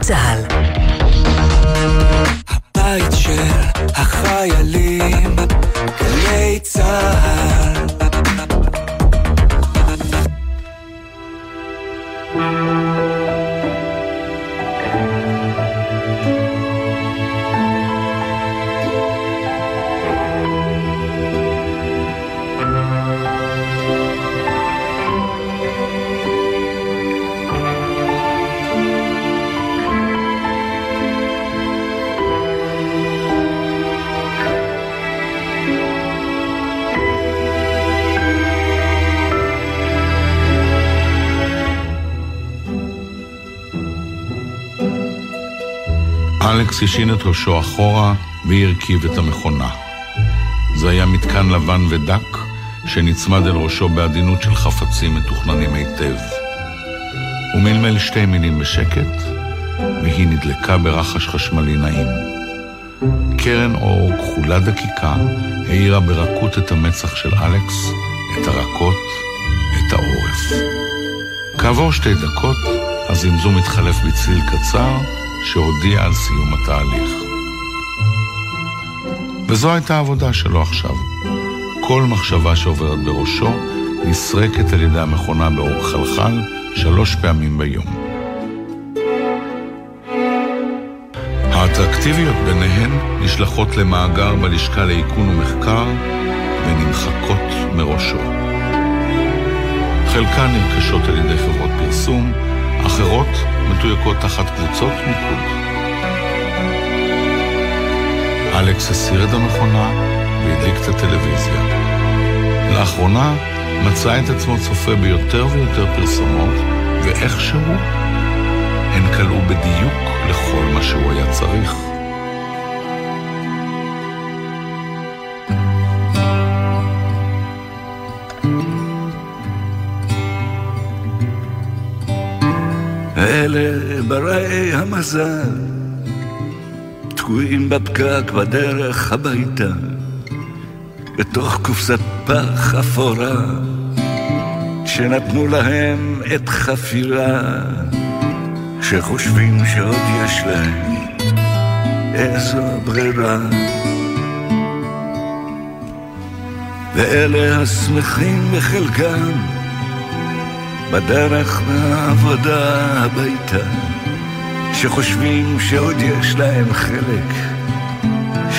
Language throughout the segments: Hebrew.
צה"ל. הבית של החיילים, גלי צה"ל אלכס השין את ראשו אחורה והרכיב את המכונה. זה היה מתקן לבן ודק שנצמד אל ראשו בעדינות של חפצים מתוכננים היטב. הוא מלמל שתי מילים בשקט, והיא נדלקה ברחש חשמלי נעים. קרן אור כחולה דקיקה האירה ברכות את המצח של אלכס, את הרכות, את העורף. כעבור שתי דקות הזמזום התחלף בצליל קצר, שהודיע על סיום התהליך. וזו הייתה העבודה שלו עכשיו. כל מחשבה שעוברת בראשו נסרקת על ידי המכונה באור חלחל שלוש פעמים ביום. האטרקטיביות ביניהן נשלחות למאגר בלשכה לאיכון ומחקר ונמחקות מראשו. חלקן נרכשות על ידי חברות פרסום, אחרות מתויקות תחת קבוצות מיקוד. אלכס הסיר את המכונה והדליק את הטלוויזיה. לאחרונה מצא את עצמו צופה ביותר ויותר פרסומות, ואיכשהו הן כלאו בדיוק לכל מה שהוא היה צריך. אלה בראי המזל, תקועים בפקק בדרך הביתה, בתוך קופסת פח אפורה, שנתנו להם את חפירה, שחושבים שעוד יש להם איזו ברירה. ואלה השמחים בחלקם, בדרך מהעבודה הביתה, שחושבים שעוד יש להם חלק,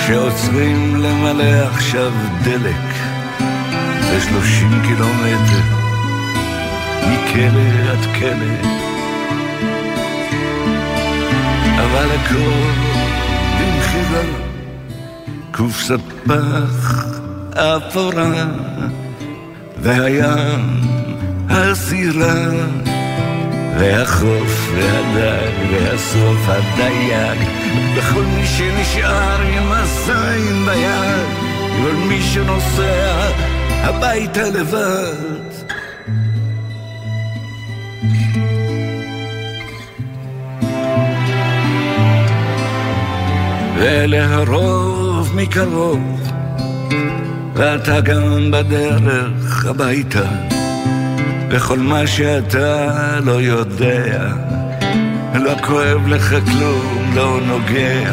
שעוצרים למלא עכשיו דלק, זה שלושים קילומטר, מכלא עד כלא. אבל הכל במחירה, קופסת פח אפורה, והים הסירה, והחוף והדג, והסוף הדייג, וכל מי שנשאר עם הזין ביד, כל מי שנוסע הביתה לבד. ואלה הרוב מקרוב, ואתה גם בדרך הביתה. וכל מה שאתה לא יודע, לא כואב לך כלום, לא נוגע.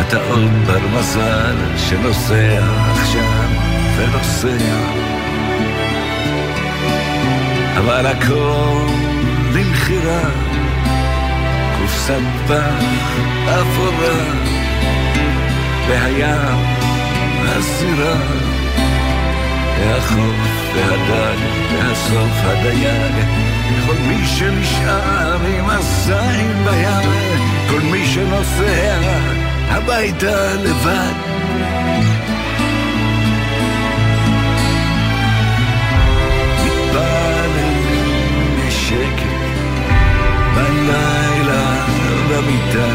אתה עוד בר מזל שנוסע עכשיו ונוסע. אבל הכל למכירה, קופסת פח אפורה, והים הסירה, והחוף והדג, והסוף הדייג, כל מי שנשאר עם הזין ביד, כל מי שנוסע הביתה לבד. מתפללים בשקט בלילה במיטה,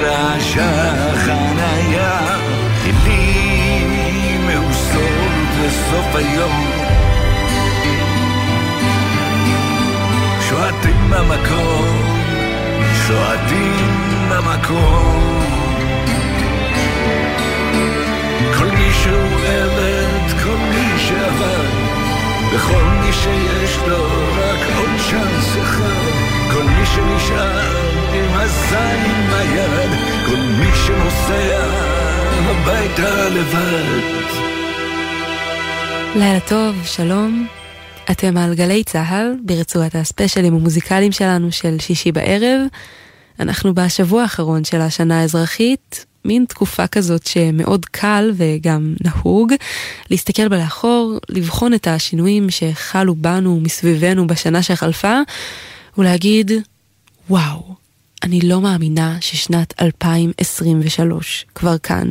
במגרש החנייה, טילים מאוסות לסוף היום. שועטים במקום, שועטים במקום. כל מי שהוא עבד, כל מי שעבד, בכל מי שיש לו רק עוד צ'אנס אחד, כל מי שנשאר עם הזין ביד, כל מי שנוסע הביתה לבד. לילה טוב, שלום. אתם על גלי צה"ל, ברצועת הספיישלים המוזיקליים שלנו של שישי בערב. אנחנו בשבוע האחרון של השנה האזרחית, מין תקופה כזאת שמאוד קל וגם נהוג להסתכל בלאחור, לבחון את השינויים שחלו בנו מסביבנו בשנה שחלפה, ולהגיד, וואו, אני לא מאמינה ששנת 2023 כבר כאן.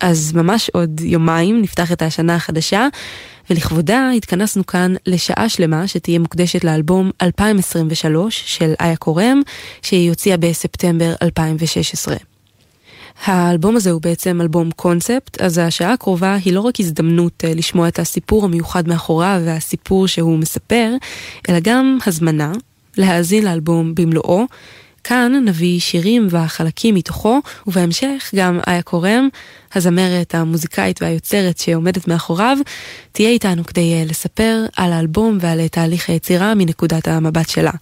אז ממש עוד יומיים נפתח את השנה החדשה, ולכבודה התכנסנו כאן לשעה שלמה שתהיה מוקדשת לאלבום 2023 של איה קורם, שהיא הוציאה בספטמבר 2016. האלבום הזה הוא בעצם אלבום קונספט, אז השעה הקרובה היא לא רק הזדמנות אה, לשמוע את הסיפור המיוחד מאחוריו והסיפור שהוא מספר, אלא גם הזמנה להאזין לאלבום במלואו. כאן נביא שירים והחלקים מתוכו, ובהמשך גם איה קורם, הזמרת, המוזיקאית והיוצרת שעומדת מאחוריו, תהיה איתנו כדי אה, לספר על האלבום ועל תהליך היצירה מנקודת המבט שלה.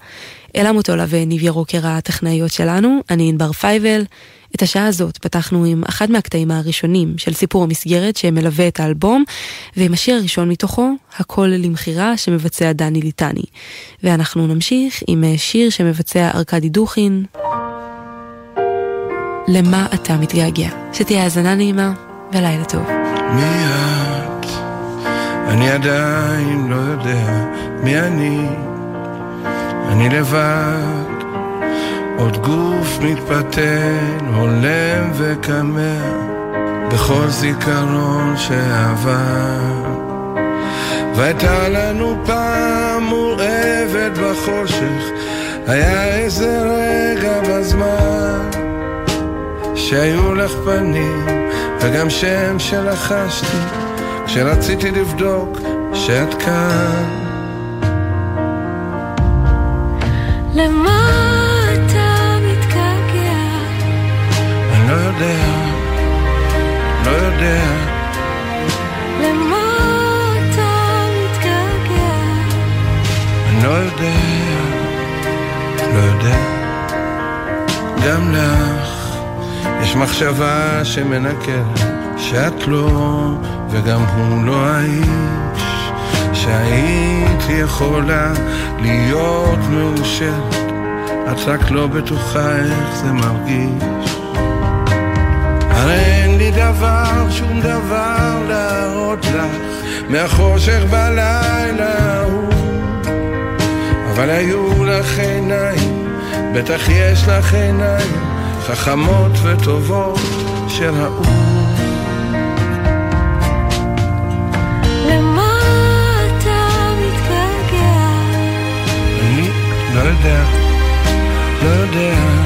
אלה מוטולה וניב ירוקר הטכנאיות שלנו, אני ענבר פייבל. את השעה הזאת פתחנו עם אחד מהקטעים הראשונים של סיפור המסגרת שמלווה את האלבום, ועם השיר הראשון מתוכו, הכל למכירה שמבצע דני ליטני. ואנחנו נמשיך עם שיר שמבצע ארכדי דוכין. למה אתה מתגעגע? שתהיה האזנה נעימה ולילה טוב. מי את? אני עדיין לא יודע מי אני. אני לבד. עוד גוף מתפתן, הולם וקמע, בכל זיכרון שעבר. והייתה לנו פעם מורעבת בחושך, היה איזה רגע בזמן, שהיו לך פנים, וגם שם שלחשתי, כשרציתי לבדוק שאת כאן. למה לא יודע, לא יודע. למה אתה מתגעגע? אני לא יודע, לא יודע. גם לך יש מחשבה שמנקרת, שאת לא, וגם הוא לא האיש, שהיית יכולה להיות מאושרת, את רק לא בטוחה איך זה מרגיש. הרי אין לי דבר, שום דבר להראות לך מהחושך בלילה ההוא אבל היו לך עיניים, בטח יש לך עיניים חכמות וטובות שראו לא יודע, לא יודע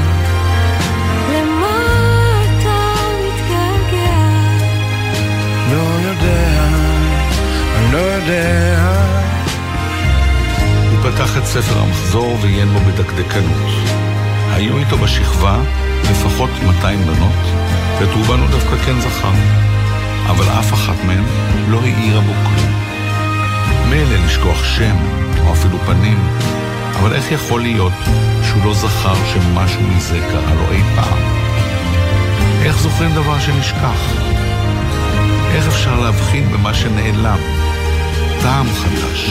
לא יודע. הוא פתח את ספר המחזור ועיין בו בדקדקנות. היו איתו בשכבה לפחות 200 בנות, ואת רובן הוא דווקא כן זכר. אבל אף אחת מהן לא העירה בו כלום. מילא לשכוח שם, או אפילו פנים, אבל איך יכול להיות שהוא לא זכר שמשהו מזה קרה לו אי פעם? איך זוכרים דבר שנשכח? איך אפשר להבחין במה שנעלם? טעם חדש,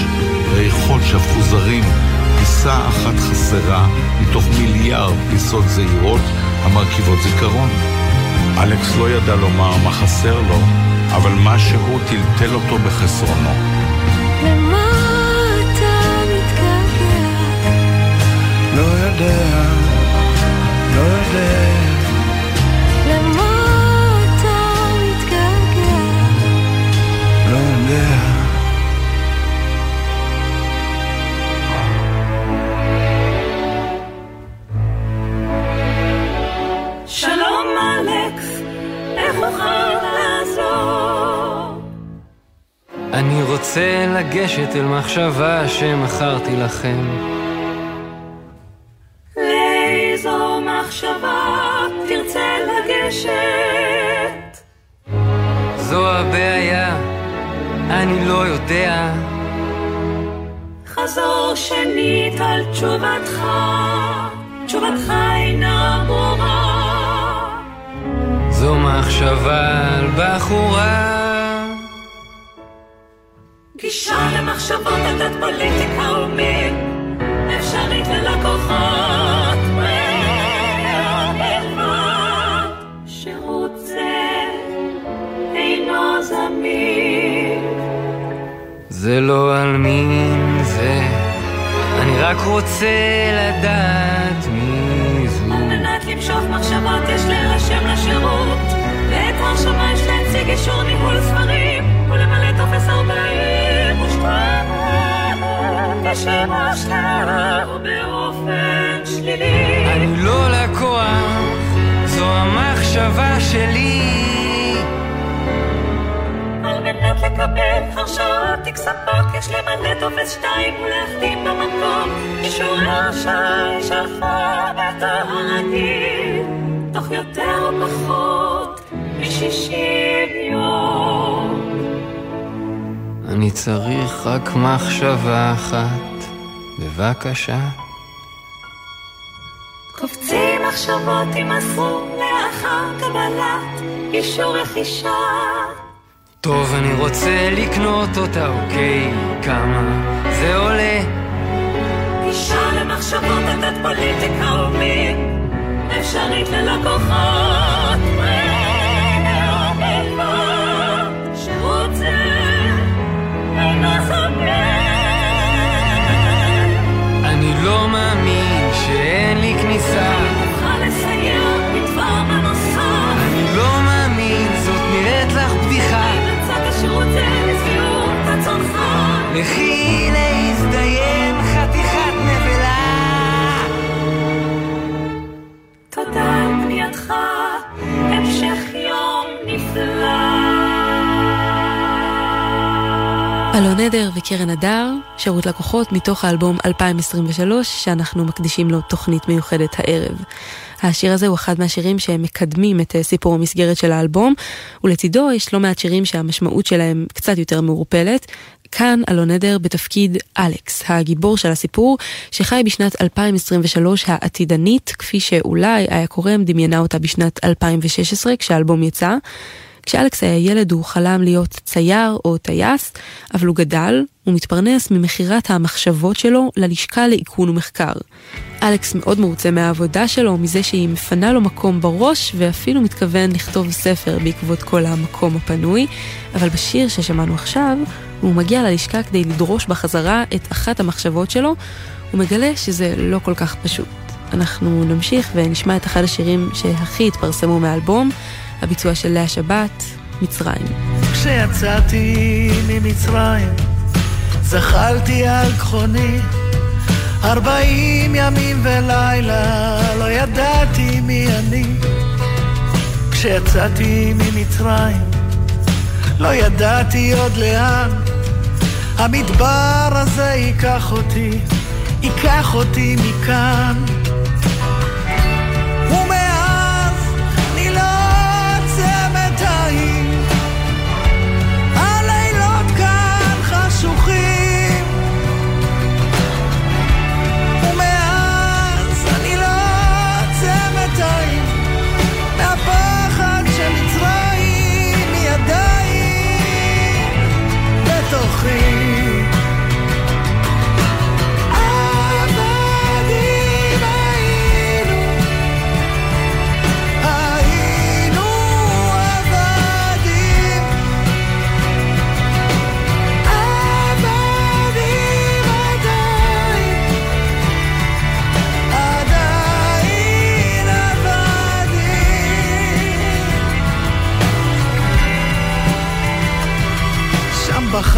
ריחות שהפכו זרים, פיסה אחת חסרה מתוך מיליארד פיסות זעירות המרכיבות זיכרון. אלכס לא ידע לומר מה חסר לו, אבל משהו טלטל אותו בחסרונו. לא יודע, לא יודע. אני רוצה לגשת אל מחשבה שמכרתי לכם. שנית על תשובתך, תשובתך אינה ברורה. זו מחשבה על בחורה. גישה למחשבות עדת פוליטיקה ומין, אפשרית ללקוחות. שירות זה אינו זמין. זה לא על מין אני רק רוצה לדעת מי זו. על מנת למשוך מחשבות יש להירשם לשירות, ואת ההרשמה יש להציג אישור ניהול ספרים, ולמלא טופס 42, ושימוש לרע ובאופן שלילי. אני לא לקוח, זו המחשבה שלי. מנת לקבל הרשאות תיק יש למלא טופס 2 ולהחתים במקום אישור האשראי שלך בטהרתי תוך יותר או פחות מ-60 יום. אני צריך רק מחשבה אחת, בבקשה. קופצים מחשבות יימסרו לאחר קבלת אישור רכישה. טוב, אני רוצה לקנות אותה, אוקיי? כמה זה עולה? גישה למחשבות עדת פוליטיקה ומין אפשרית ללקוחות אינו. אני לא מאמין שאין לי כניסה. לכי להזדיין חתיכת נבלה. תודה על פנייתך, המשך יום נפלא. אלון עדר וקרן הדר, שירות לקוחות מתוך האלבום 2023 שאנחנו מקדישים לו תוכנית מיוחדת הערב. השיר הזה הוא אחד מהשירים שמקדמים את אה, סיפור המסגרת של האלבום, ולצידו יש לא מעט שירים שהמשמעות שלהם קצת יותר מעורפלת. כאן אלון עדר בתפקיד אלכס, הגיבור של הסיפור, שחי בשנת 2023 העתידנית, כפי שאולי היה קורם דמיינה אותה בשנת 2016 כשהאלבום יצא. כשאלכס היה ילד הוא חלם להיות צייר או טייס, אבל הוא גדל, הוא מתפרנס ממכירת המחשבות שלו ללשכה לאיכון ומחקר. אלכס מאוד מרוצה מהעבודה שלו, מזה שהיא מפנה לו מקום בראש, ואפילו מתכוון לכתוב ספר בעקבות כל המקום הפנוי, אבל בשיר ששמענו עכשיו, הוא מגיע ללשכה כדי לדרוש בחזרה את אחת המחשבות שלו, הוא מגלה שזה לא כל כך פשוט. אנחנו נמשיך ונשמע את אחד השירים שהכי התפרסמו מהאלבום, הביצוע של לאה שבת, מצרים. כשיצאתי ממצרים, זחלתי על כחוני, ארבעים ימים ולילה, לא ידעתי מי אני. כשיצאתי ממצרים, לא ידעתי עוד לאן, המדבר הזה ייקח אותי, ייקח אותי מכאן.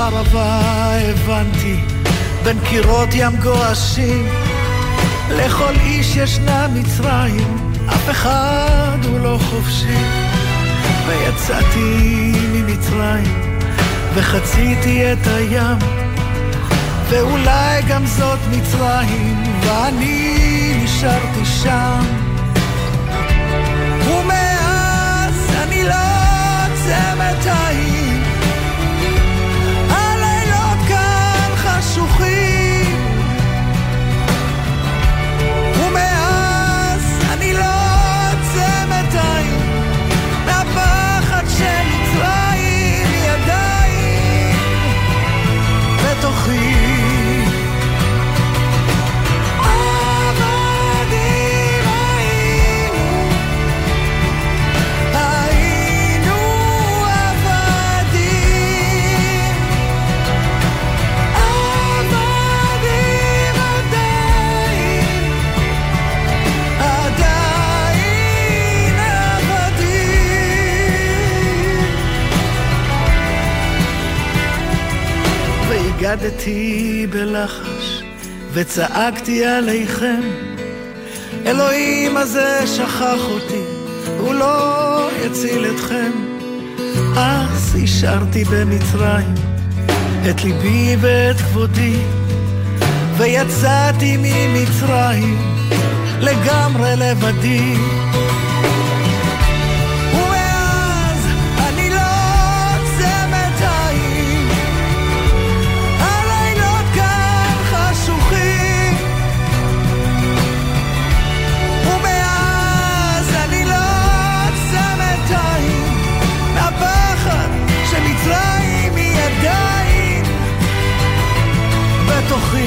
שם בחרבה הבנתי בין קירות ים גועשים לכל איש ישנה מצרים, אף אחד הוא לא חופשי. ויצאתי ממצרים, וחציתי את הים, ואולי גם זאת מצרים, ואני נשארתי שם. ומאז אני לא עוצמת עין, הלילות רקדתי בלחש וצעקתי עליכם. אלוהים הזה שכח אותי, הוא לא יציל אתכם. אז השארתי במצרים את ליבי ואת כבודי ויצאתי ממצרים לגמרי לבדי 到黑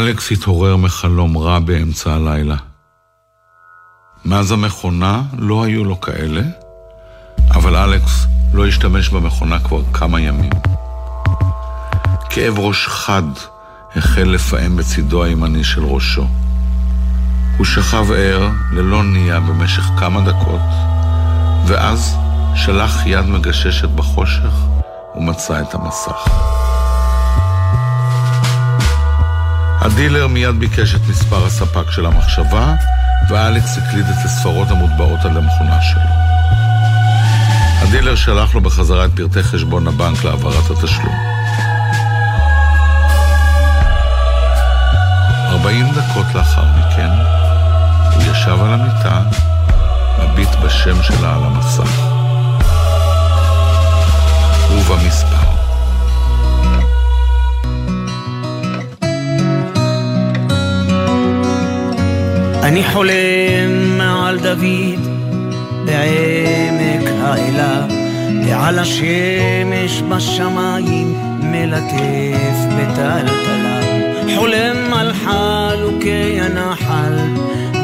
אלכס התעורר מחלום רע באמצע הלילה. מאז המכונה לא היו לו כאלה, אבל אלכס לא השתמש במכונה כבר כמה ימים. כאב ראש חד החל לפעם בצידו הימני של ראשו. הוא שכב ער ללא נייה במשך כמה דקות, ואז שלח יד מגששת בחושך ומצא את המסך. הדילר מיד ביקש את מספר הספק של המחשבה, ואלכס הקליד את הספרות המוטבעות על המכונה שלו. הדילר שלח לו בחזרה את פרטי חשבון הבנק להעברת התשלום. 40 דקות לאחר מכן, הוא ישב על המיטה, מביט בשם שלה על המסך. ובמספר. אני חולם על דוד בעמק האלה, ועל השמש בשמיים מלטף בטלטלה. חולם על חלוקי הנחל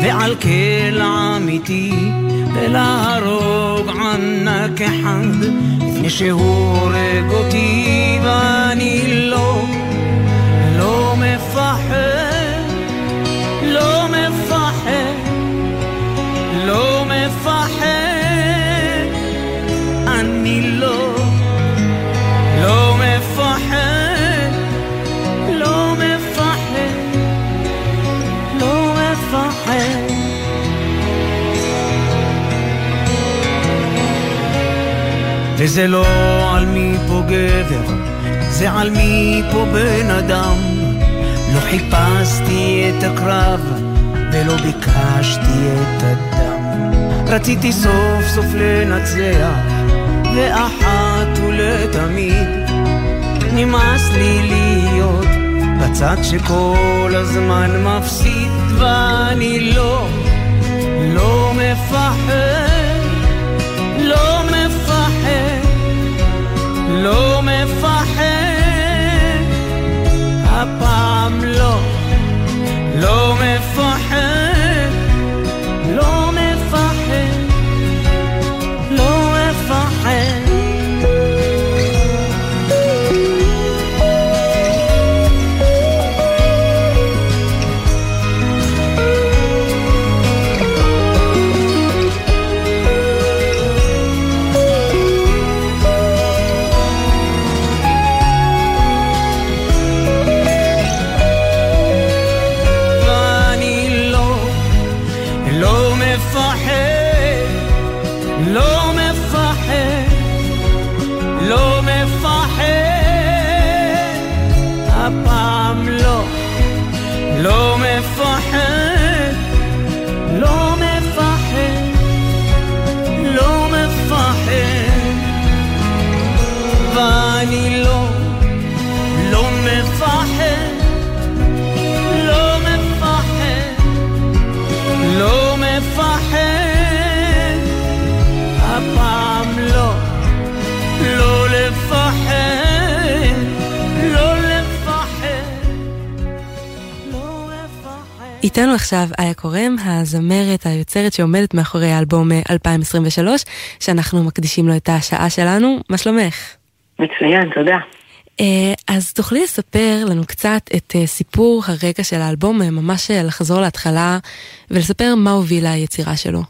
ועל קלע אמיתי, ולהרוג ענק אחד לפני שהוא הורג אותי, ואני לא, לא מפחד. וזה לא על מי פה גבר, זה על מי פה בן אדם. לא חיפשתי את הקרב, ולא ביקשתי את הדם. רציתי סוף סוף לנצח, ואחת ולתמיד. נמאס לי להיות בצד שכל הזמן מפסיד, ואני לא, לא מפחד, לא מפחד, איתנו עכשיו איה קורם, הזמרת, היוצרת שעומדת מאחורי האלבום 2023, שאנחנו מקדישים לו את השעה שלנו. מה שלומך? מצוין, תודה. אז תוכלי לספר לנו קצת את סיפור הרקע של האלבום, ממש לחזור להתחלה ולספר מה הובילה היצירה שלו.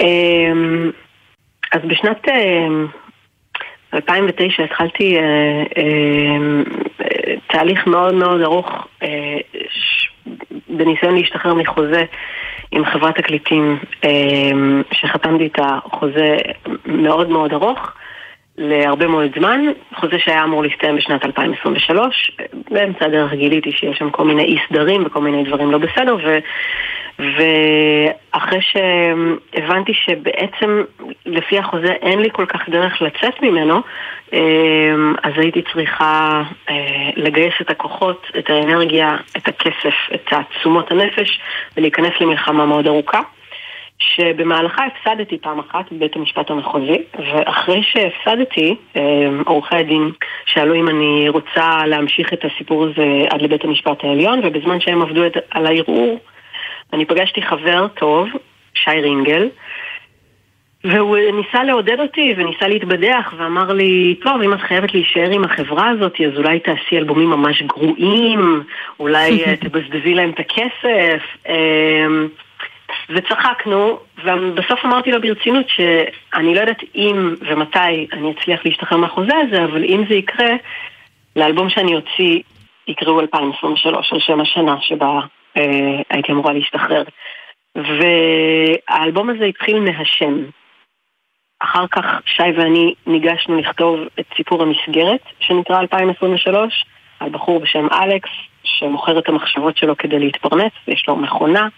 אמ, אז בשנת 2009 התחלתי תהליך מאוד מאוד ארוך בניסיון להשתחרר מחוזה עם חברת תקליטים שחתמתי איתה חוזה מאוד מאוד ארוך להרבה מאוד זמן, חוזה שהיה אמור להסתיים בשנת 2023, באמצע הדרך גיליתי שיש שם כל מיני אי סדרים וכל מיני דברים לא בסדר ו... ואחרי שהבנתי שבעצם לפי החוזה אין לי כל כך דרך לצאת ממנו, אז הייתי צריכה לגייס את הכוחות, את האנרגיה, את הכסף, את תעצומות הנפש ולהיכנס למלחמה מאוד ארוכה. שבמהלכה הפסדתי פעם אחת בבית המשפט המחוזי, ואחרי שהפסדתי, עורכי הדין שאלו אם אני רוצה להמשיך את הסיפור הזה עד לבית המשפט העליון, ובזמן שהם עבדו על הערעור, אני פגשתי חבר טוב, שי רינגל, והוא ניסה לעודד אותי וניסה להתבדח ואמר לי, טוב, אם את חייבת להישאר עם החברה הזאת, אז אולי תעשי אלבומים ממש גרועים, אולי תבזבזי להם את הכסף. וצחקנו, ובסוף אמרתי לו ברצינות שאני לא יודעת אם ומתי אני אצליח להשתחרר מהחוזה הזה, אבל אם זה יקרה, לאלבום שאני אוציא יקראו 2023, על שם השנה שבה אה, הייתי אמורה להשתחרר. והאלבום הזה התחיל מהשם. אחר כך שי ואני ניגשנו לכתוב את סיפור המסגרת שנקרא 2023, על בחור בשם אלכס, שמוכר את המחשבות שלו כדי להתפרנס, יש לו מכונה.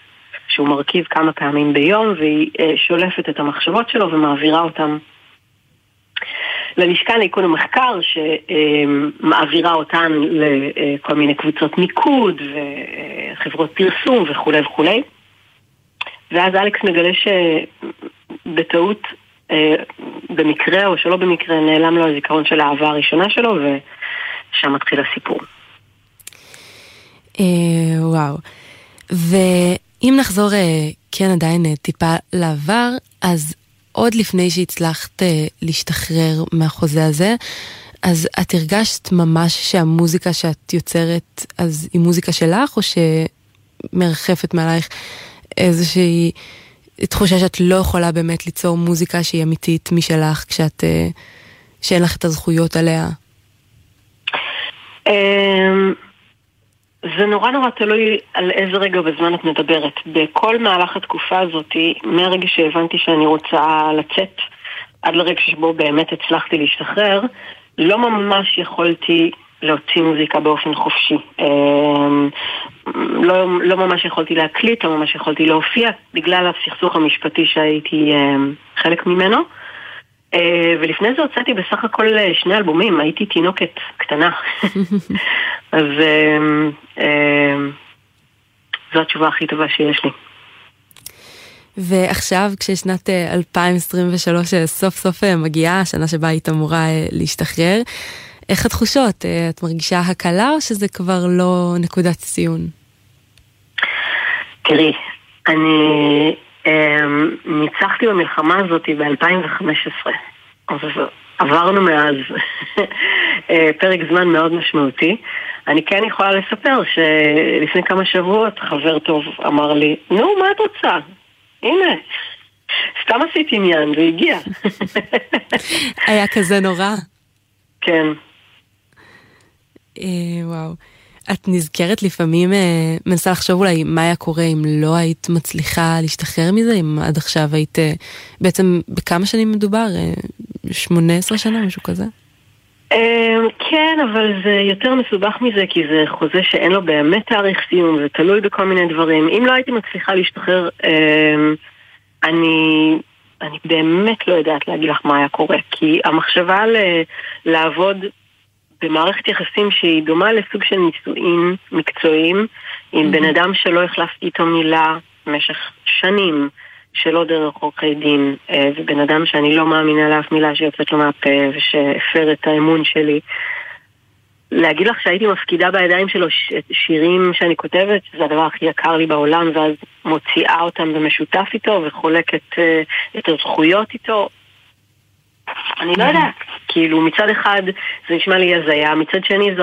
שהוא מרכיב כמה פעמים ביום והיא שולפת את המחשבות שלו ומעבירה אותן ללשכה לאיכון המחקר שמעבירה אותן לכל מיני קבוצות מיקוד וחברות פרסום וכולי וכולי ואז אלכס מגלה שבטעות, במקרה או שלא במקרה, נעלם לו הזיכרון של האהבה הראשונה שלו ושם מתחיל הסיפור. וואו. אם נחזור אה, כן עדיין אה, טיפה לעבר, אז עוד לפני שהצלחת אה, להשתחרר מהחוזה הזה, אז את הרגשת ממש שהמוזיקה שאת יוצרת אז היא מוזיקה שלך, או שמרחפת מעלייך איזושהי תחושה שאת לא יכולה באמת ליצור מוזיקה שהיא אמיתית משלך, כשאת, שאין לך את הזכויות עליה? זה נורא נורא תלוי על איזה רגע בזמן את מדברת. בכל מהלך התקופה הזאת, מהרגע שהבנתי שאני רוצה לצאת, עד לרגע שבו באמת הצלחתי להשתחרר, לא ממש יכולתי להוציא מוזיקה באופן חופשי. אמ, לא, לא ממש יכולתי להקליט, לא ממש יכולתי להופיע, בגלל הסכסוך המשפטי שהייתי אמ, חלק ממנו. אה, ולפני זה הוצאתי בסך הכל אה, שני אלבומים, הייתי תינוקת קטנה. אז אה, זו התשובה הכי טובה שיש לי. ועכשיו כששנת 2023 סוף סוף מגיעה, השנה שבה היית אמורה להשתחרר, איך התחושות? את מרגישה הקלה או שזה כבר לא נקודת ציון? תראי, אני ניצחתי במלחמה הזאת ב-2015. אז עברנו מאז אה, פרק זמן מאוד משמעותי. אני כן יכולה לספר שלפני כמה שבועות חבר טוב אמר לי, נו, מה את רוצה? הנה, סתם עשית עניין, זה הגיע. היה כזה נורא. כן. אה, וואו. את נזכרת לפעמים, אה, מנסה לחשוב אולי מה היה קורה אם לא היית מצליחה להשתחרר מזה, אם עד עכשיו היית, אה, בעצם בכמה שנים מדובר? 18 אה, שנה, משהו כזה? כן, אבל זה יותר מסובך מזה, כי זה חוזה שאין לו באמת תאריך סיום, זה תלוי בכל מיני דברים. אם לא הייתי מצליחה להשתחרר, אני, אני באמת לא יודעת להגיד לך מה היה קורה, כי המחשבה לעבוד במערכת יחסים שהיא דומה לסוג של נישואים מקצועיים עם בן אדם שלא החלפתי איתו מילה במשך שנים, שלא דרך עורכי דין, אה, ובן אדם שאני לא מאמינה לאף מילה שיוצאת לו מהפה ושהפר את האמון שלי. להגיד לך שהייתי מפקידה בידיים שלו שירים שאני כותבת, זה הדבר הכי יקר לי בעולם, ואז מוציאה אותם במשותף איתו וחולקת אה, את הזכויות איתו. אני לא יודעת, כאילו מצד אחד זה נשמע לי הזיה, מצד שני זו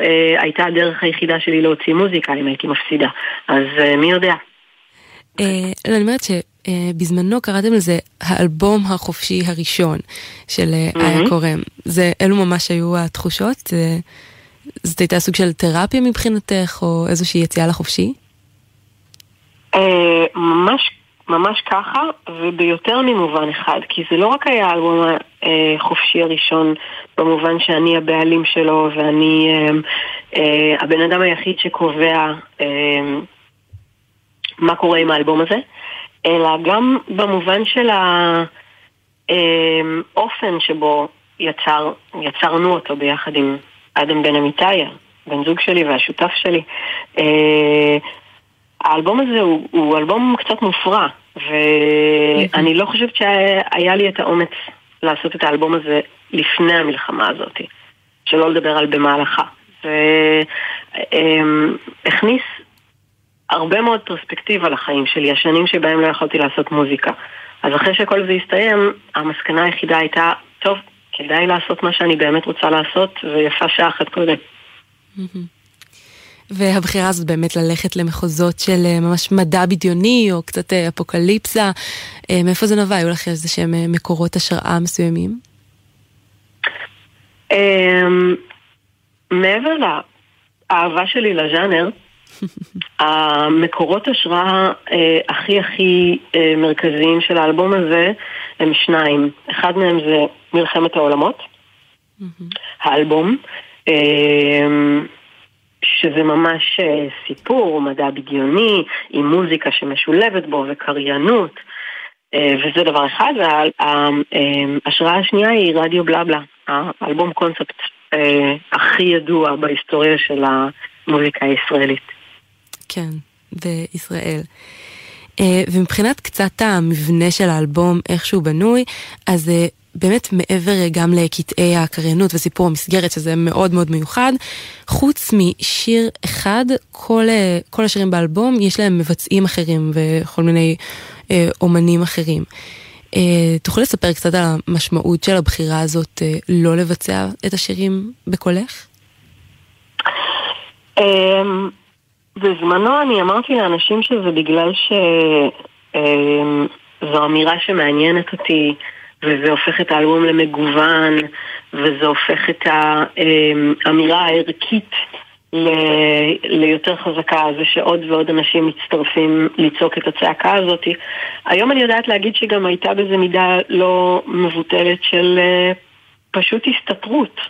אה, הייתה הדרך היחידה שלי להוציא מוזיקה אם הייתי מפסידה, אז אה, מי יודע. אה, לא, אני אומרת שבזמנו קראתם לזה האלבום החופשי הראשון של אה, איה. קורם. זה, אלו ממש היו התחושות? זה- זאת הייתה סוג של תרפיה מבחינתך, או איזושהי יציאה לחופשי? אה, ממש, ממש ככה, וביותר ממובן אחד, כי זה לא רק היה האלבום החופשי הראשון, במובן שאני הבעלים שלו ואני אה, אה, הבן אדם היחיד שקובע אה, מה קורה עם האלבום הזה, אלא גם במובן של האופן שבו יצר, יצרנו אותו ביחד עם אדם בן אמיתיה, בן זוג שלי והשותף שלי. האלבום הזה הוא, הוא אלבום קצת מופרע, ואני לא חושבת שהיה לי את האומץ לעשות את האלבום הזה לפני המלחמה הזאת, שלא לדבר על במהלכה. והכניס הרבה מאוד פרספקטיבה לחיים שלי, השנים שבהם לא יכולתי לעשות מוזיקה. אז אחרי שכל זה הסתיים, המסקנה היחידה הייתה, טוב, כדאי לעשות מה שאני באמת רוצה לעשות, ויפה שעה אחת קודם. והבחירה הזאת באמת ללכת למחוזות של אה, ממש מדע בדיוני, או קצת אה, אפוקליפסה, אה, מאיפה זה נבע? היו לך איזה שהם מקורות השראה מסוימים? אמ, מעבר לאהבה שלי לז'אנר, המקורות השראה אה, הכי הכי אה, מרכזיים של האלבום הזה הם שניים. אחד מהם זה מלחמת העולמות, האלבום, אה, שזה ממש אה, סיפור, מדע בדיוני, עם מוזיקה שמשולבת בו וקריינות. אה, וזה דבר אחד, וההשראה השנייה היא רדיו בלבלה, האלבום קונספט אה, הכי ידוע בהיסטוריה של המוזיקה הישראלית. כן, בישראל. אה, ומבחינת קצת המבנה של האלבום, איך שהוא בנוי, אז אה, באמת מעבר אה, גם לקטעי הקריינות וסיפור המסגרת, שזה מאוד מאוד מיוחד, חוץ משיר אחד, כל, אה, כל השירים באלבום יש להם מבצעים אחרים וכל מיני אה, אומנים אחרים. אה, תוכלי לספר קצת על המשמעות של הבחירה הזאת אה, לא לבצע את השירים בקולך? אמ, בזמנו אני אמרתי לאנשים שזה בגלל שזו אמירה שמעניינת אותי וזה הופך את האלבום למגוון וזה הופך את האמירה הערכית ל- ליותר חזקה, זה שעוד ועוד אנשים מצטרפים לצעוק את הצעקה הזאת. היום אני יודעת להגיד שגם הייתה בזה מידה לא מבוטלת של אה, פשוט הסתתרות.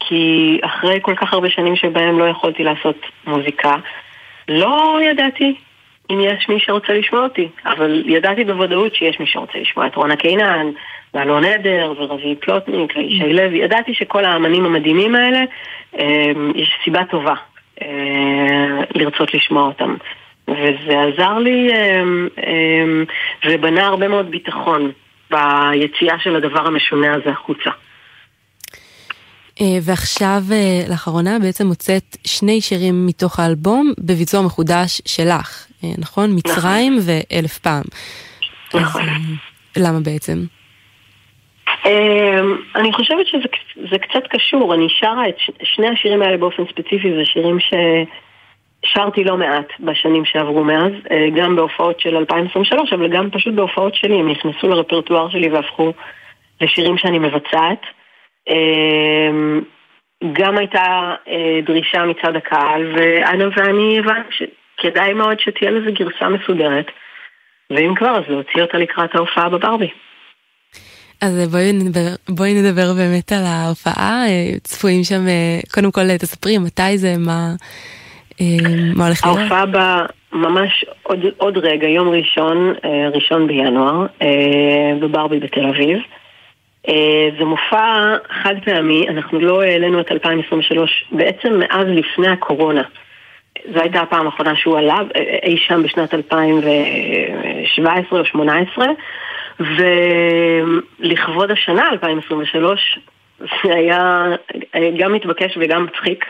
כי אחרי כל כך הרבה שנים שבהם לא יכולתי לעשות מוזיקה, לא ידעתי אם יש מי שרוצה לשמוע אותי, אבל ידעתי בוודאות שיש מי שרוצה לשמוע את רונה קינן, ואלון עדר, ורביעי פלוטניק, וישי לוי, ידעתי שכל האמנים המדהימים האלה, אה, יש סיבה טובה אה, לרצות לשמוע אותם. וזה עזר לי אה, אה, ובנה הרבה מאוד ביטחון ביציאה של הדבר המשונה הזה החוצה. אה, ועכשיו, אה, לאחרונה, בעצם הוצאת שני שירים מתוך האלבום בביצוע מחודש שלך, אה, נכון? מצרים ואלף פעם. נכון. אז, למה בעצם? אמ, אני חושבת שזה זה קצת קשור, אני שרה את שני השירים האלה באופן ספציפי, זה שירים ששרתי לא מעט בשנים שעברו מאז, אה, גם בהופעות של 2023, אבל גם פשוט בהופעות שלי, הם נכנסו לרפרטואר שלי והפכו לשירים שאני מבצעת. אמ, גם הייתה אה, דרישה מצד הקהל, ואנה ואני הבנו שכדאי מאוד שתהיה לזה גרסה מסודרת, ואם כבר, אז להוציא אותה לקראת ההופעה בברבי. אז אה, בואי נדבר, בואי נדבר באמת על ההופעה, אה, צפויים שם, אה, קודם כל תספרי מתי זה, מה, מה הולך להיות? ההופעה בה ממש עוד, עוד רגע, יום ראשון, ראשון בינואר, בברבי בתל אביב. זה מופע חד פעמי, אנחנו לא העלינו את 2023 בעצם מאז לפני הקורונה. זו הייתה הפעם האחרונה שהוא עלה, אה, אי שם בשנת 2017 או 2018, ולכבוד השנה 2023 זה היה גם מתבקש וגם מצחיק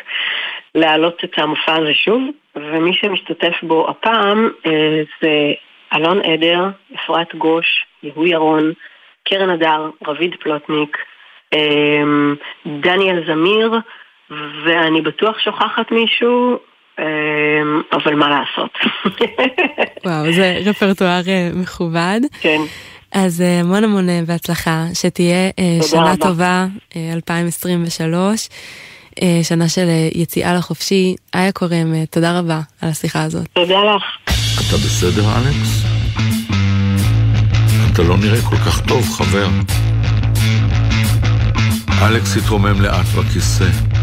להעלות את המופע הזה שוב, ומי שמשתתף בו הפעם אה, זה אלון עדר, אפרת גוש, יהוא ירון, קרן הדר, רביד פלוטניק, אה, דניאל זמיר, ואני בטוח שוכחת מישהו, אה, אבל מה לעשות. וואו, זה רפרטואר מכובד. כן. אז המון המון בהצלחה, שתהיה שנה רבה. טובה, 2023, שנה של יציאה לחופשי. איה קורם, תודה רבה על השיחה הזאת. תודה לך. אתה בסדר, אלכס? אתה לא נראה כל כך טוב, חבר. אלכס התרומם לאט בכיסא.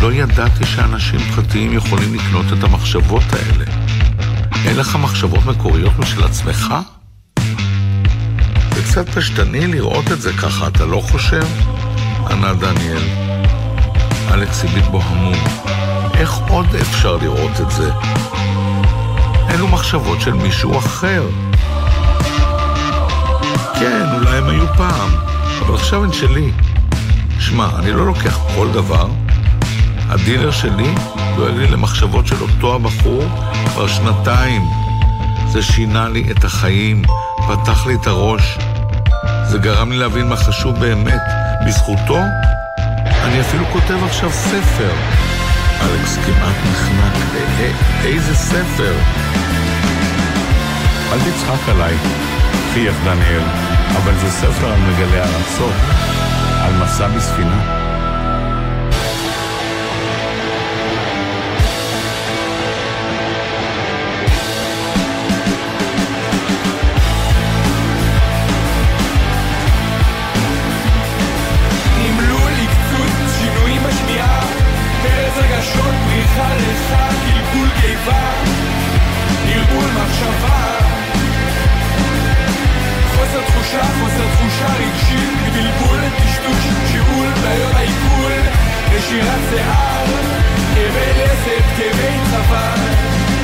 לא ידעתי שאנשים פרטיים יכולים לקנות את המחשבות האלה. אין לך מחשבות מקוריות משל עצמך? זה קצת פשטני לראות את זה ככה, אתה לא חושב? ענה דניאל. אלכס הביט בו המום. איך עוד אפשר לראות את זה? אלו מחשבות של מישהו אחר. כן, אולי הם היו פעם, אבל עכשיו הן שלי. שמע, אני לא לוקח כל דבר. הדילר שלי דואג לי למחשבות של אותו הבחור כבר שנתיים. זה שינה לי את החיים, פתח לי את הראש. זה גרם לי להבין מה חשוב באמת. בזכותו, אני אפילו כותב עכשיו ספר. אלכס כמעט נחנק. איזה ספר? אל תצחק עליי, חייך דניאל, אבל זה ספר על מגלי ארצות, על מסע בספינה. ערבול מחשבה. חוסר תחושה, חוסר תחושה רגשית, בלבול, טשטוש, שיעול, בעיות העיכול, נשירת שיער, כאבי לסת, כאבי צוואר,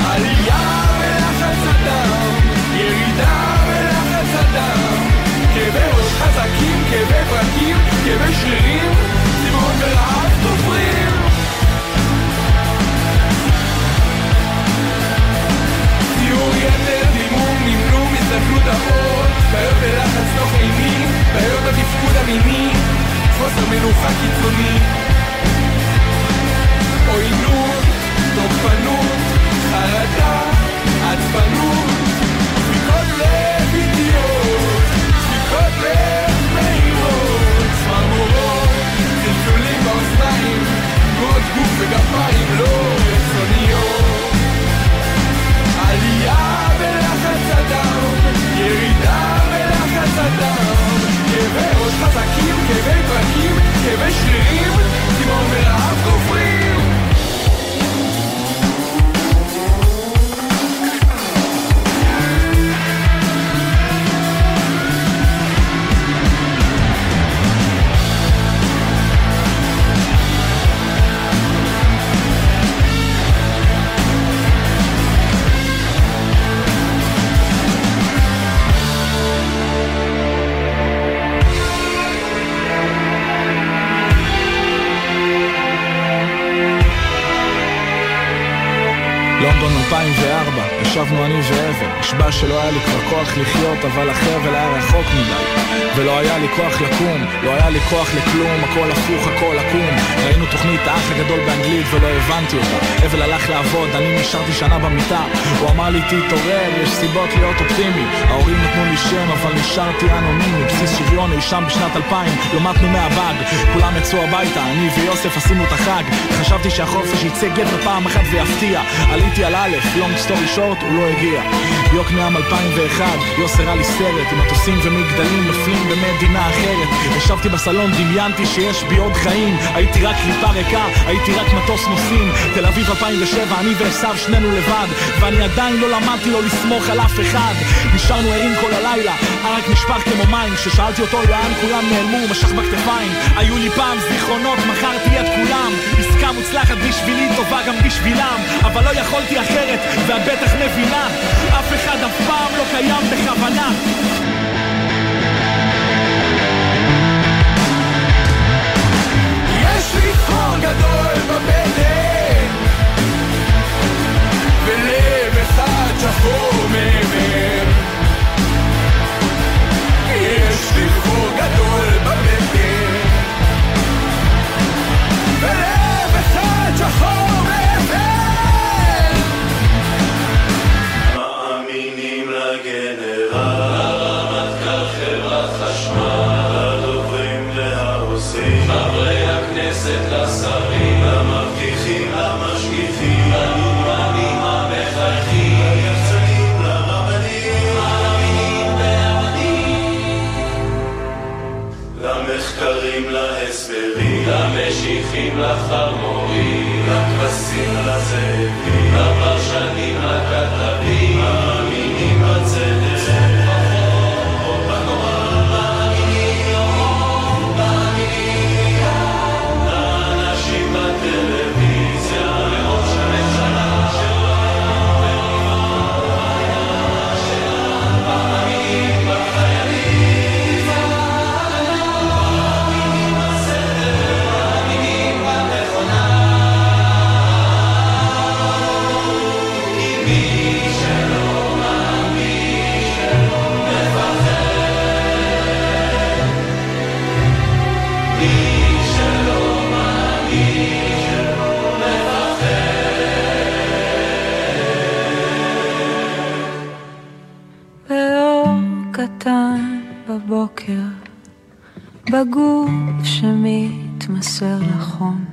עלייה בלחץ הדם, ירידה בלחץ הדם, כאבי ראש חזקים, כאבי ברקים, כאבי שרירים, צמאון ורעב הזדקנות האור, בעיות בלחץ תוך אימי, בעיות בתפקוד המיני, חוסר מנוחה קיצוני. עוינות, תוקפנות, חרדה, עצבנות, דפיקות לב איטיות, דפיקות לב מהירות, צמרמורות, צלצולים באוזניים, תנועות גוף וגפיים לא רצוניות. עלייה בלחץ הדם, ירידה בלחץ הדם, כאבי ראש חזקים, כאבי ברקים, כאבי שרירים, צמאון ורעב לונדון 2004, ישבנו אני ואבן, נשבע שלא היה לי כבר כוח לחיות, אבל החבל היה רחוק מדי. ולא היה לי כוח לקום, לא היה לי כוח לכלום, הכל הפוך, הכל עקום. ראינו תוכנית האח הגדול באנגלית ולא הבנתי אותה. אבל הלך לעבוד, אני נשארתי שנה במיטה. הוא אמר לי תתעורר, יש סיבות להיות אופטימי. ההורים נתנו לי שם, אבל נשארתי אנונימי. בסיס שריון אי שם בשנת 2000, למדנו מהבאג. כולם יצאו הביתה, אני ויוסף עשינו את החג. חשבתי שהחופש יצא גבר פעם אחת ויפתיע. עליתי על א', לונג סטורי שורט, הוא לא הגיע. יוקנעם 2001, יוס הראה לי סרט עם מטוסים ומגדלים נופלים במדינה אחרת. ישבתי בסלון, דמיינתי שיש בי עוד חיים. הייתי רק קליפה ריקה, הייתי רק מטוס נוסעים. תל אביב 2007, אני ועשיו שנינו לבד. ואני עדיין לא למדתי לא לסמוך על אף אחד. נשארנו ערים כל הלילה, הרק נשפך כמו מים. כששאלתי אותו לאן כולם נעלמו, הוא משך בכתפיים. היו לי פעם זיכרונות, מכרתי את כולם. מוצלחת בשבילי, טובה גם בשבילם. אבל לא יכולתי אחרת, ואת בטח מבינה. אף אחד אף פעם לא קיים בכוונה. גדול בבטן ולב אחד שחור מעבר להסברים, למשיחים לחמורים, לכבשים לזאבים, לפרשנים בגוף שמתמסר לחום,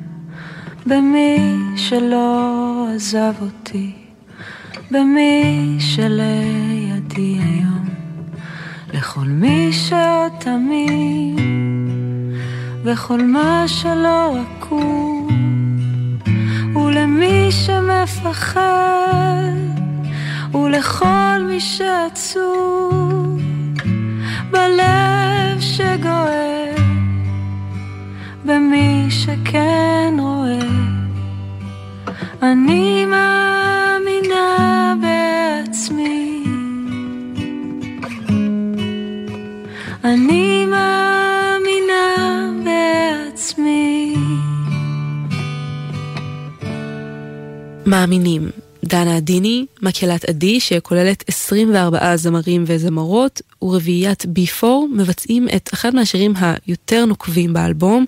במי שלא עזב אותי, במי שלידי היום, לכל מי שעוד תמים, וכל מה שלא עקום, ולמי שמפחד. ולכל מי שעצוב בלב שגוער במי שכן רואה. אני מאמינה בעצמי. אני מאמינה בעצמי. מאמינים. דנה עדיני, מקהלת עדי שכוללת 24 זמרים וזמרות, ורביעיית B4 מבצעים את אחד מהשירים היותר נוקבים באלבום,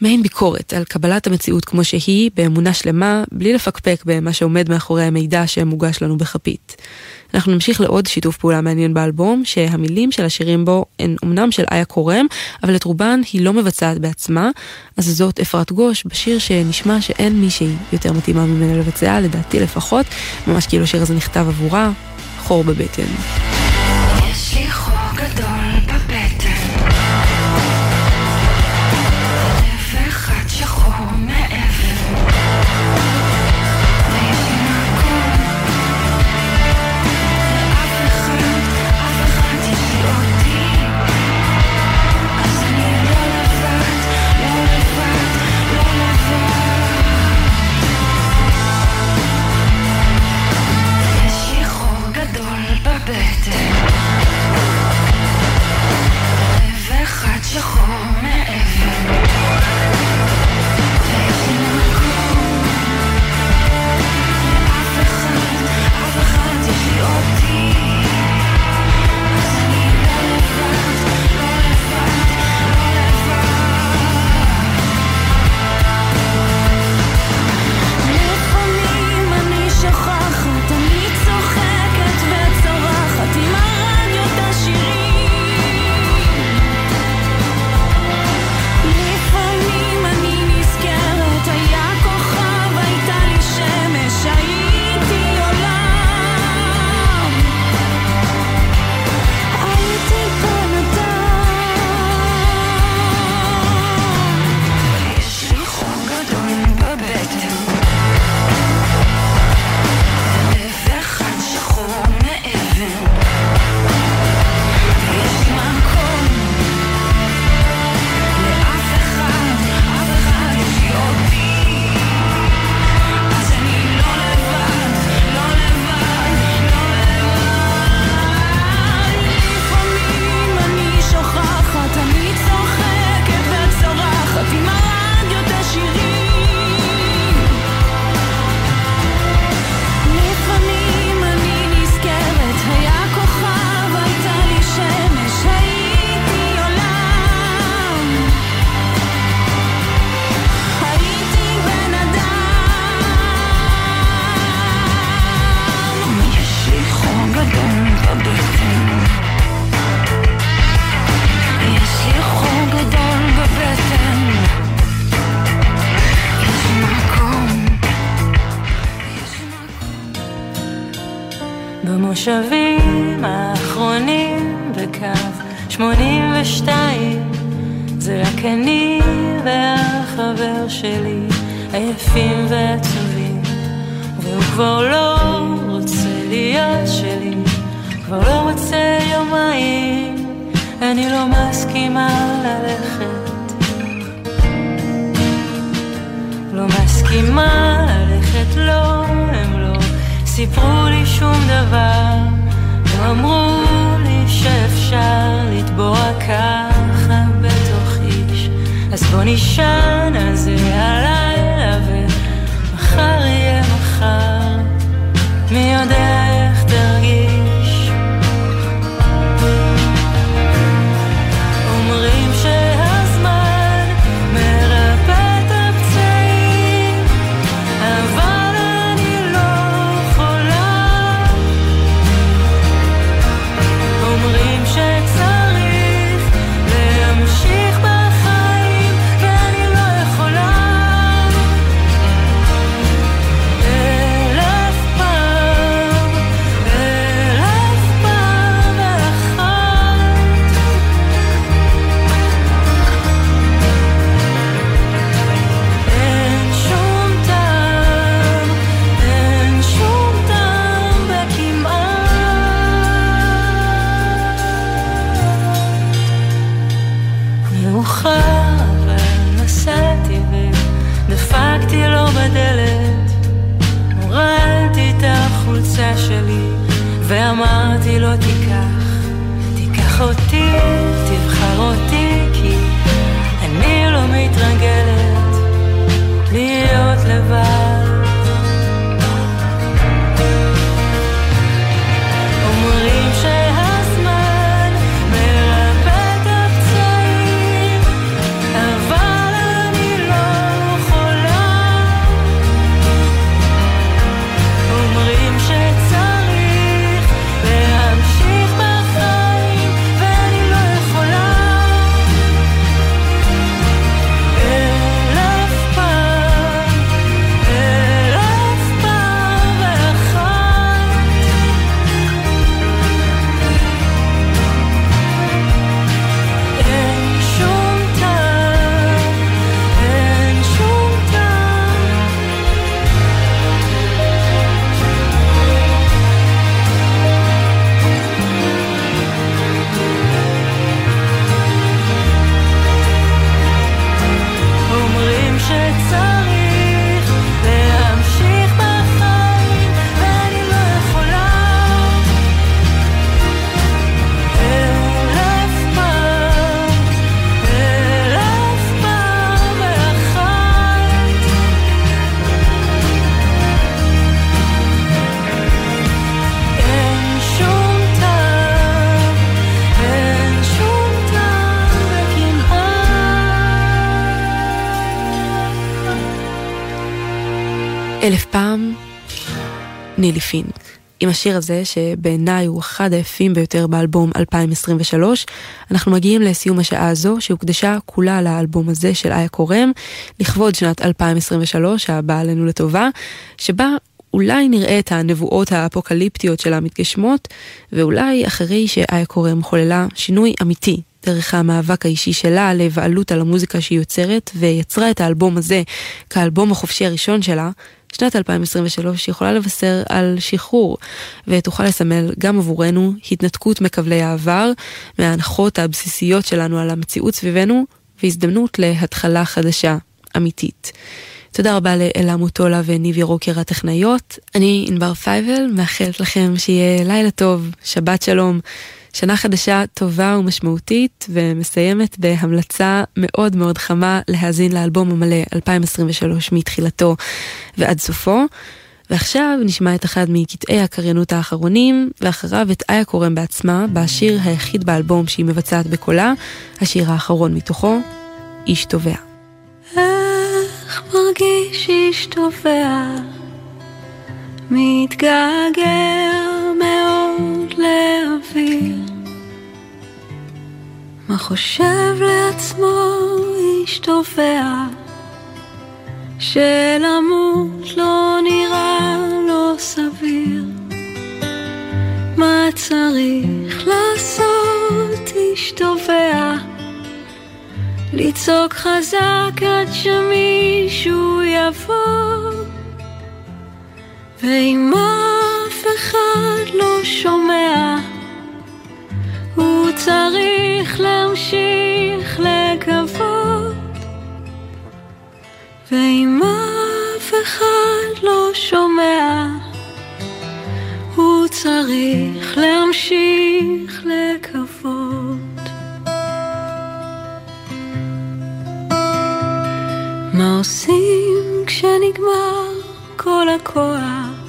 מעין ביקורת על קבלת המציאות כמו שהיא, באמונה שלמה, בלי לפקפק במה שעומד מאחורי המידע שמוגש לנו בכפית. אנחנו נמשיך לעוד שיתוף פעולה מעניין באלבום, שהמילים של השירים בו הן אמנם של איה קורם, אבל את רובן היא לא מבצעת בעצמה, אז זאת אפרת גוש בשיר שנשמע שאין מישהי יותר מתאימה ממנה לבצע, לדעתי לפחות, ממש כאילו השיר הזה נכתב עבורה, חור בבטן. לא מסכימה ללכת. לא מסכימה ללכת לא הם לא סיפרו לי שום דבר. לא אמרו לי שאפשר לטבוע ככה בתוך איש. אז בוא נשען על זה הלילה ומחר יהיה מחר. מי יודע אלף פעם, נילי פינק. עם השיר הזה, שבעיניי הוא אחד היפים ביותר באלבום 2023, אנחנו מגיעים לסיום השעה הזו, שהוקדשה כולה לאלבום הזה של איה קורם, לכבוד שנת 2023, הבאה עלינו לטובה, שבה אולי נראה את הנבואות האפוקליפטיות שלה מתגשמות, ואולי אחרי שאיה קורם חוללה שינוי אמיתי דרך המאבק האישי שלה לבעלות על המוזיקה שהיא יוצרת, ויצרה את האלבום הזה כאלבום החופשי הראשון שלה, שנת 2023 יכולה לבשר על שחרור, ותוכל לסמל גם עבורנו התנתקות מכבלי העבר, מההנחות הבסיסיות שלנו על המציאות סביבנו, והזדמנות להתחלה חדשה, אמיתית. תודה רבה לאלה מוטולה וניבי רוקר הטכנאיות. אני ענבר פייבל, מאחלת לכם שיהיה לילה טוב, שבת שלום, שנה חדשה טובה ומשמעותית, ומסיימת בהמלצה מאוד מאוד חמה להאזין לאלבום המלא 2023 מתחילתו ועד סופו. ועכשיו נשמע את אחד מקטעי הקריינות האחרונים, ואחריו את איה קורם בעצמה, בשיר היחיד באלבום שהיא מבצעת בקולה, השיר האחרון מתוכו, איש תובע. איך מרגיש איש תובע, מתגעגע מאוד להבין מה חושב לעצמו איש תובע שלמות לא נראה לא סביר. מה צריך לעשות איש תובע לצעוק חזק עד שמישהו יבוא. ואם אף אחד לא שומע הוא צריך להמשיך לקוות ואם אף אחד לא שומע הוא צריך להמשיך לקוות מה עושים כשנגמר כל הכוח?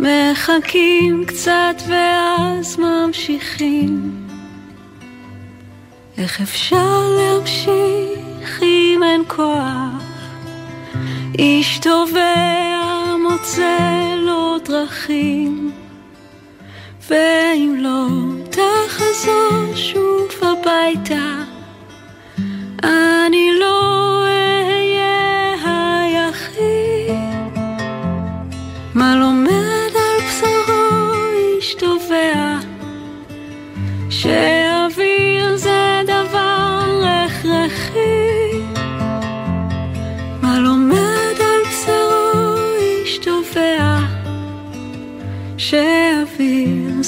מחכים קצת ואז ממשיכים. איך אפשר להמשיך אם אין כוח? איש תובע מוצא לו דרכים, ואם לא תחזור שוב הביתה, אני לא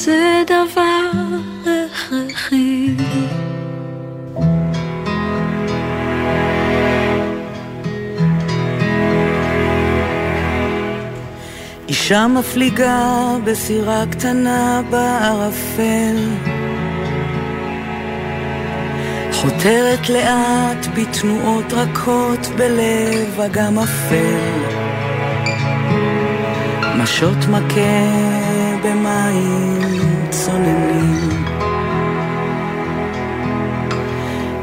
זה דבר הכרחי. אישה מפליגה בסירה קטנה בערפל. חותרת לאט בתנועות רכות בלב אגם אפל. משות מכה במים צוננים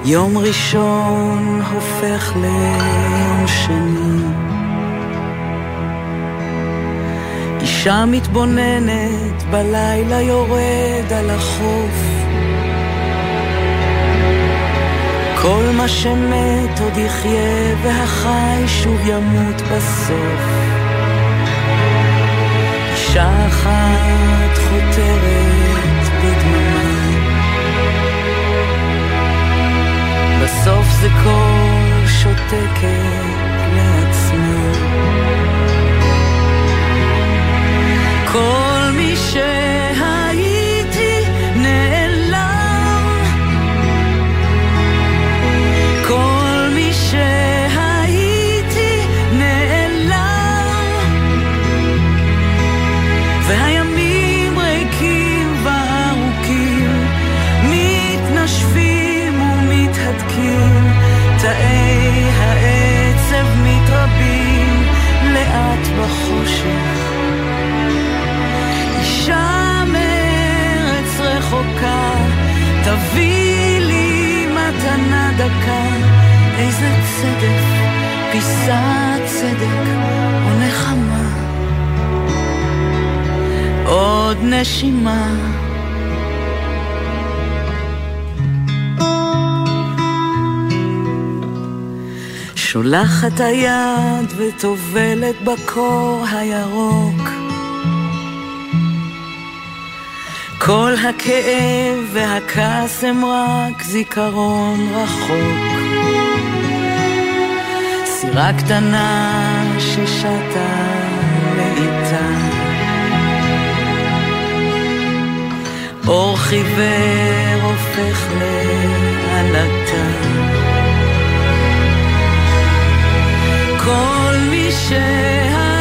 יום ראשון הופך ליום שני. אישה מתבוננת בלילה יורד על החוף. כל מה שמת עוד יחיה והחי שוב ימות בסוף. אישה אחת חותרת בסוף זה קול שותקת לעצמה. כל תביא לי מתנה דקה, איזה צדק, פיסת צדק או נחמה. עוד נשימה. שולחת היד וטובלת בקור הירוק כל הכאב והכעס הם רק זיכרון רחוק. סירה קטנה ששטה לאיטה. אור חיוור הופך לעלטה. כל מי שהייתי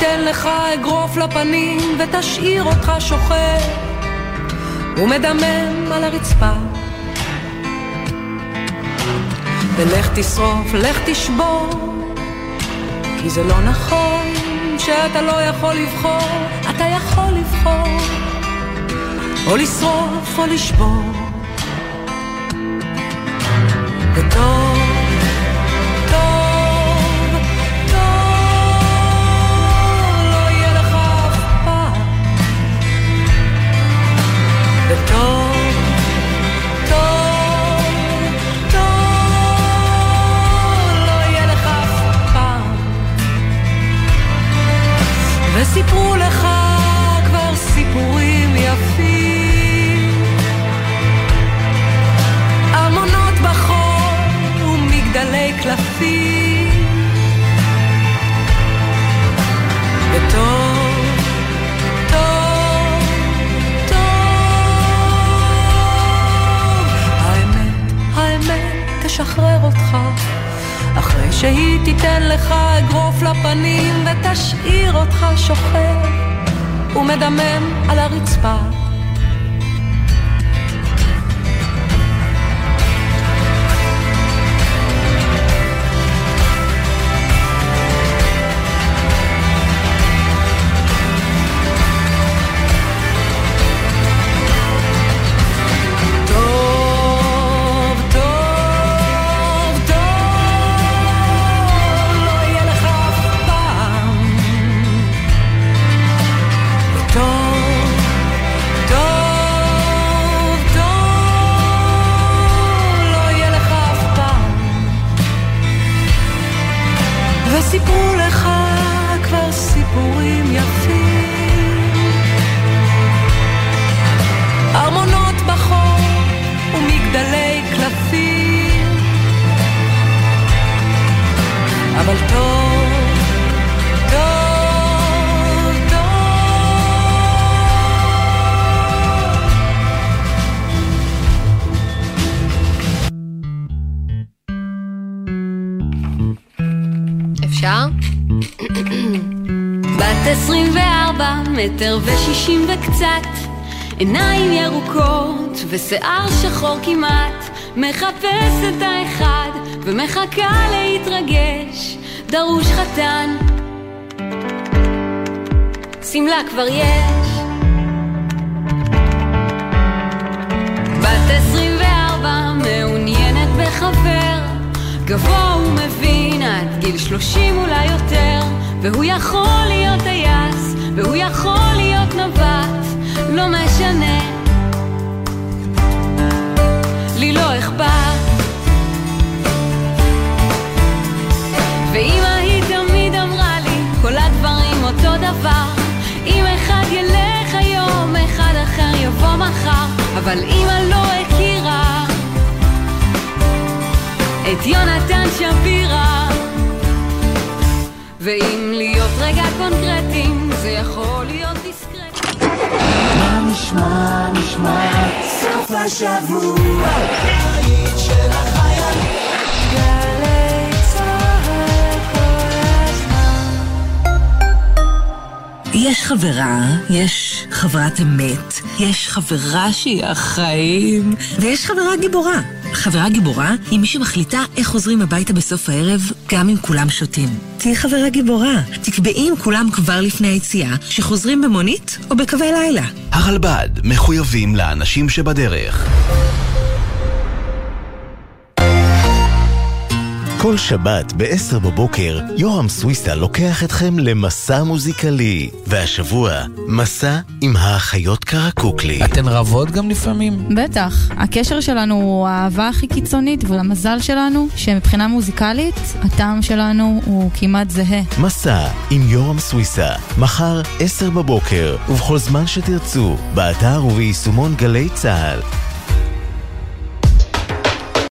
תיתן לך אגרוף לפנים ותשאיר אותך שוכב ומדמם על הרצפה ולך תשרוף, לך תשבור כי זה לא נכון שאתה לא יכול לבחור, אתה יכול לבחור, או לשרוף או לשבור. שהיא תיתן לך אגרוף לפנים ותשאיר אותך שוכב ומדמם על הרצפה. מטר ושישים וקצת עיניים ירוקות ושיער שחור כמעט מחפש את האחד ומחכה להתרגש דרוש חתן. שמלה כבר יש. בת 24 מעוניינת בחבר. גבוה ומבין עד גיל 30 אולי יותר והוא יכול להיות טייס והוא יכול להיות נווט לא משנה. לי לא אכפת. ואמא היא תמיד אמרה לי כל הדברים אותו דבר. אם אחד ילך היום אחד אחר יבוא מחר. אבל אמא לא הכירה את יונתן שפירא. ואם להיות רגע קונקרטיים יש חברה, יש חברת אמת, יש חברה שהיא החיים, ויש חברה גיבורה. חברה גיבורה היא מי שמחליטה איך חוזרים הביתה בסוף הערב, גם אם כולם שותים. תהיי חברה גיבורה. תקבעי עם כולם כבר לפני היציאה, שחוזרים במונית או בקווי לילה. הרלב"ד מחויבים לאנשים שבדרך. כל שבת ב-10 בבוקר, יורם סוויסה לוקח אתכם למסע מוזיקלי. והשבוע, מסע עם האחיות קרקוקלי. אתן רבות גם לפעמים? בטח. הקשר שלנו הוא האהבה הכי קיצונית, והמזל שלנו, שמבחינה מוזיקלית, הטעם שלנו הוא כמעט זהה. מסע עם יורם סוויסה, מחר 10 בבוקר, ובכל זמן שתרצו, באתר וביישומון גלי צה"ל.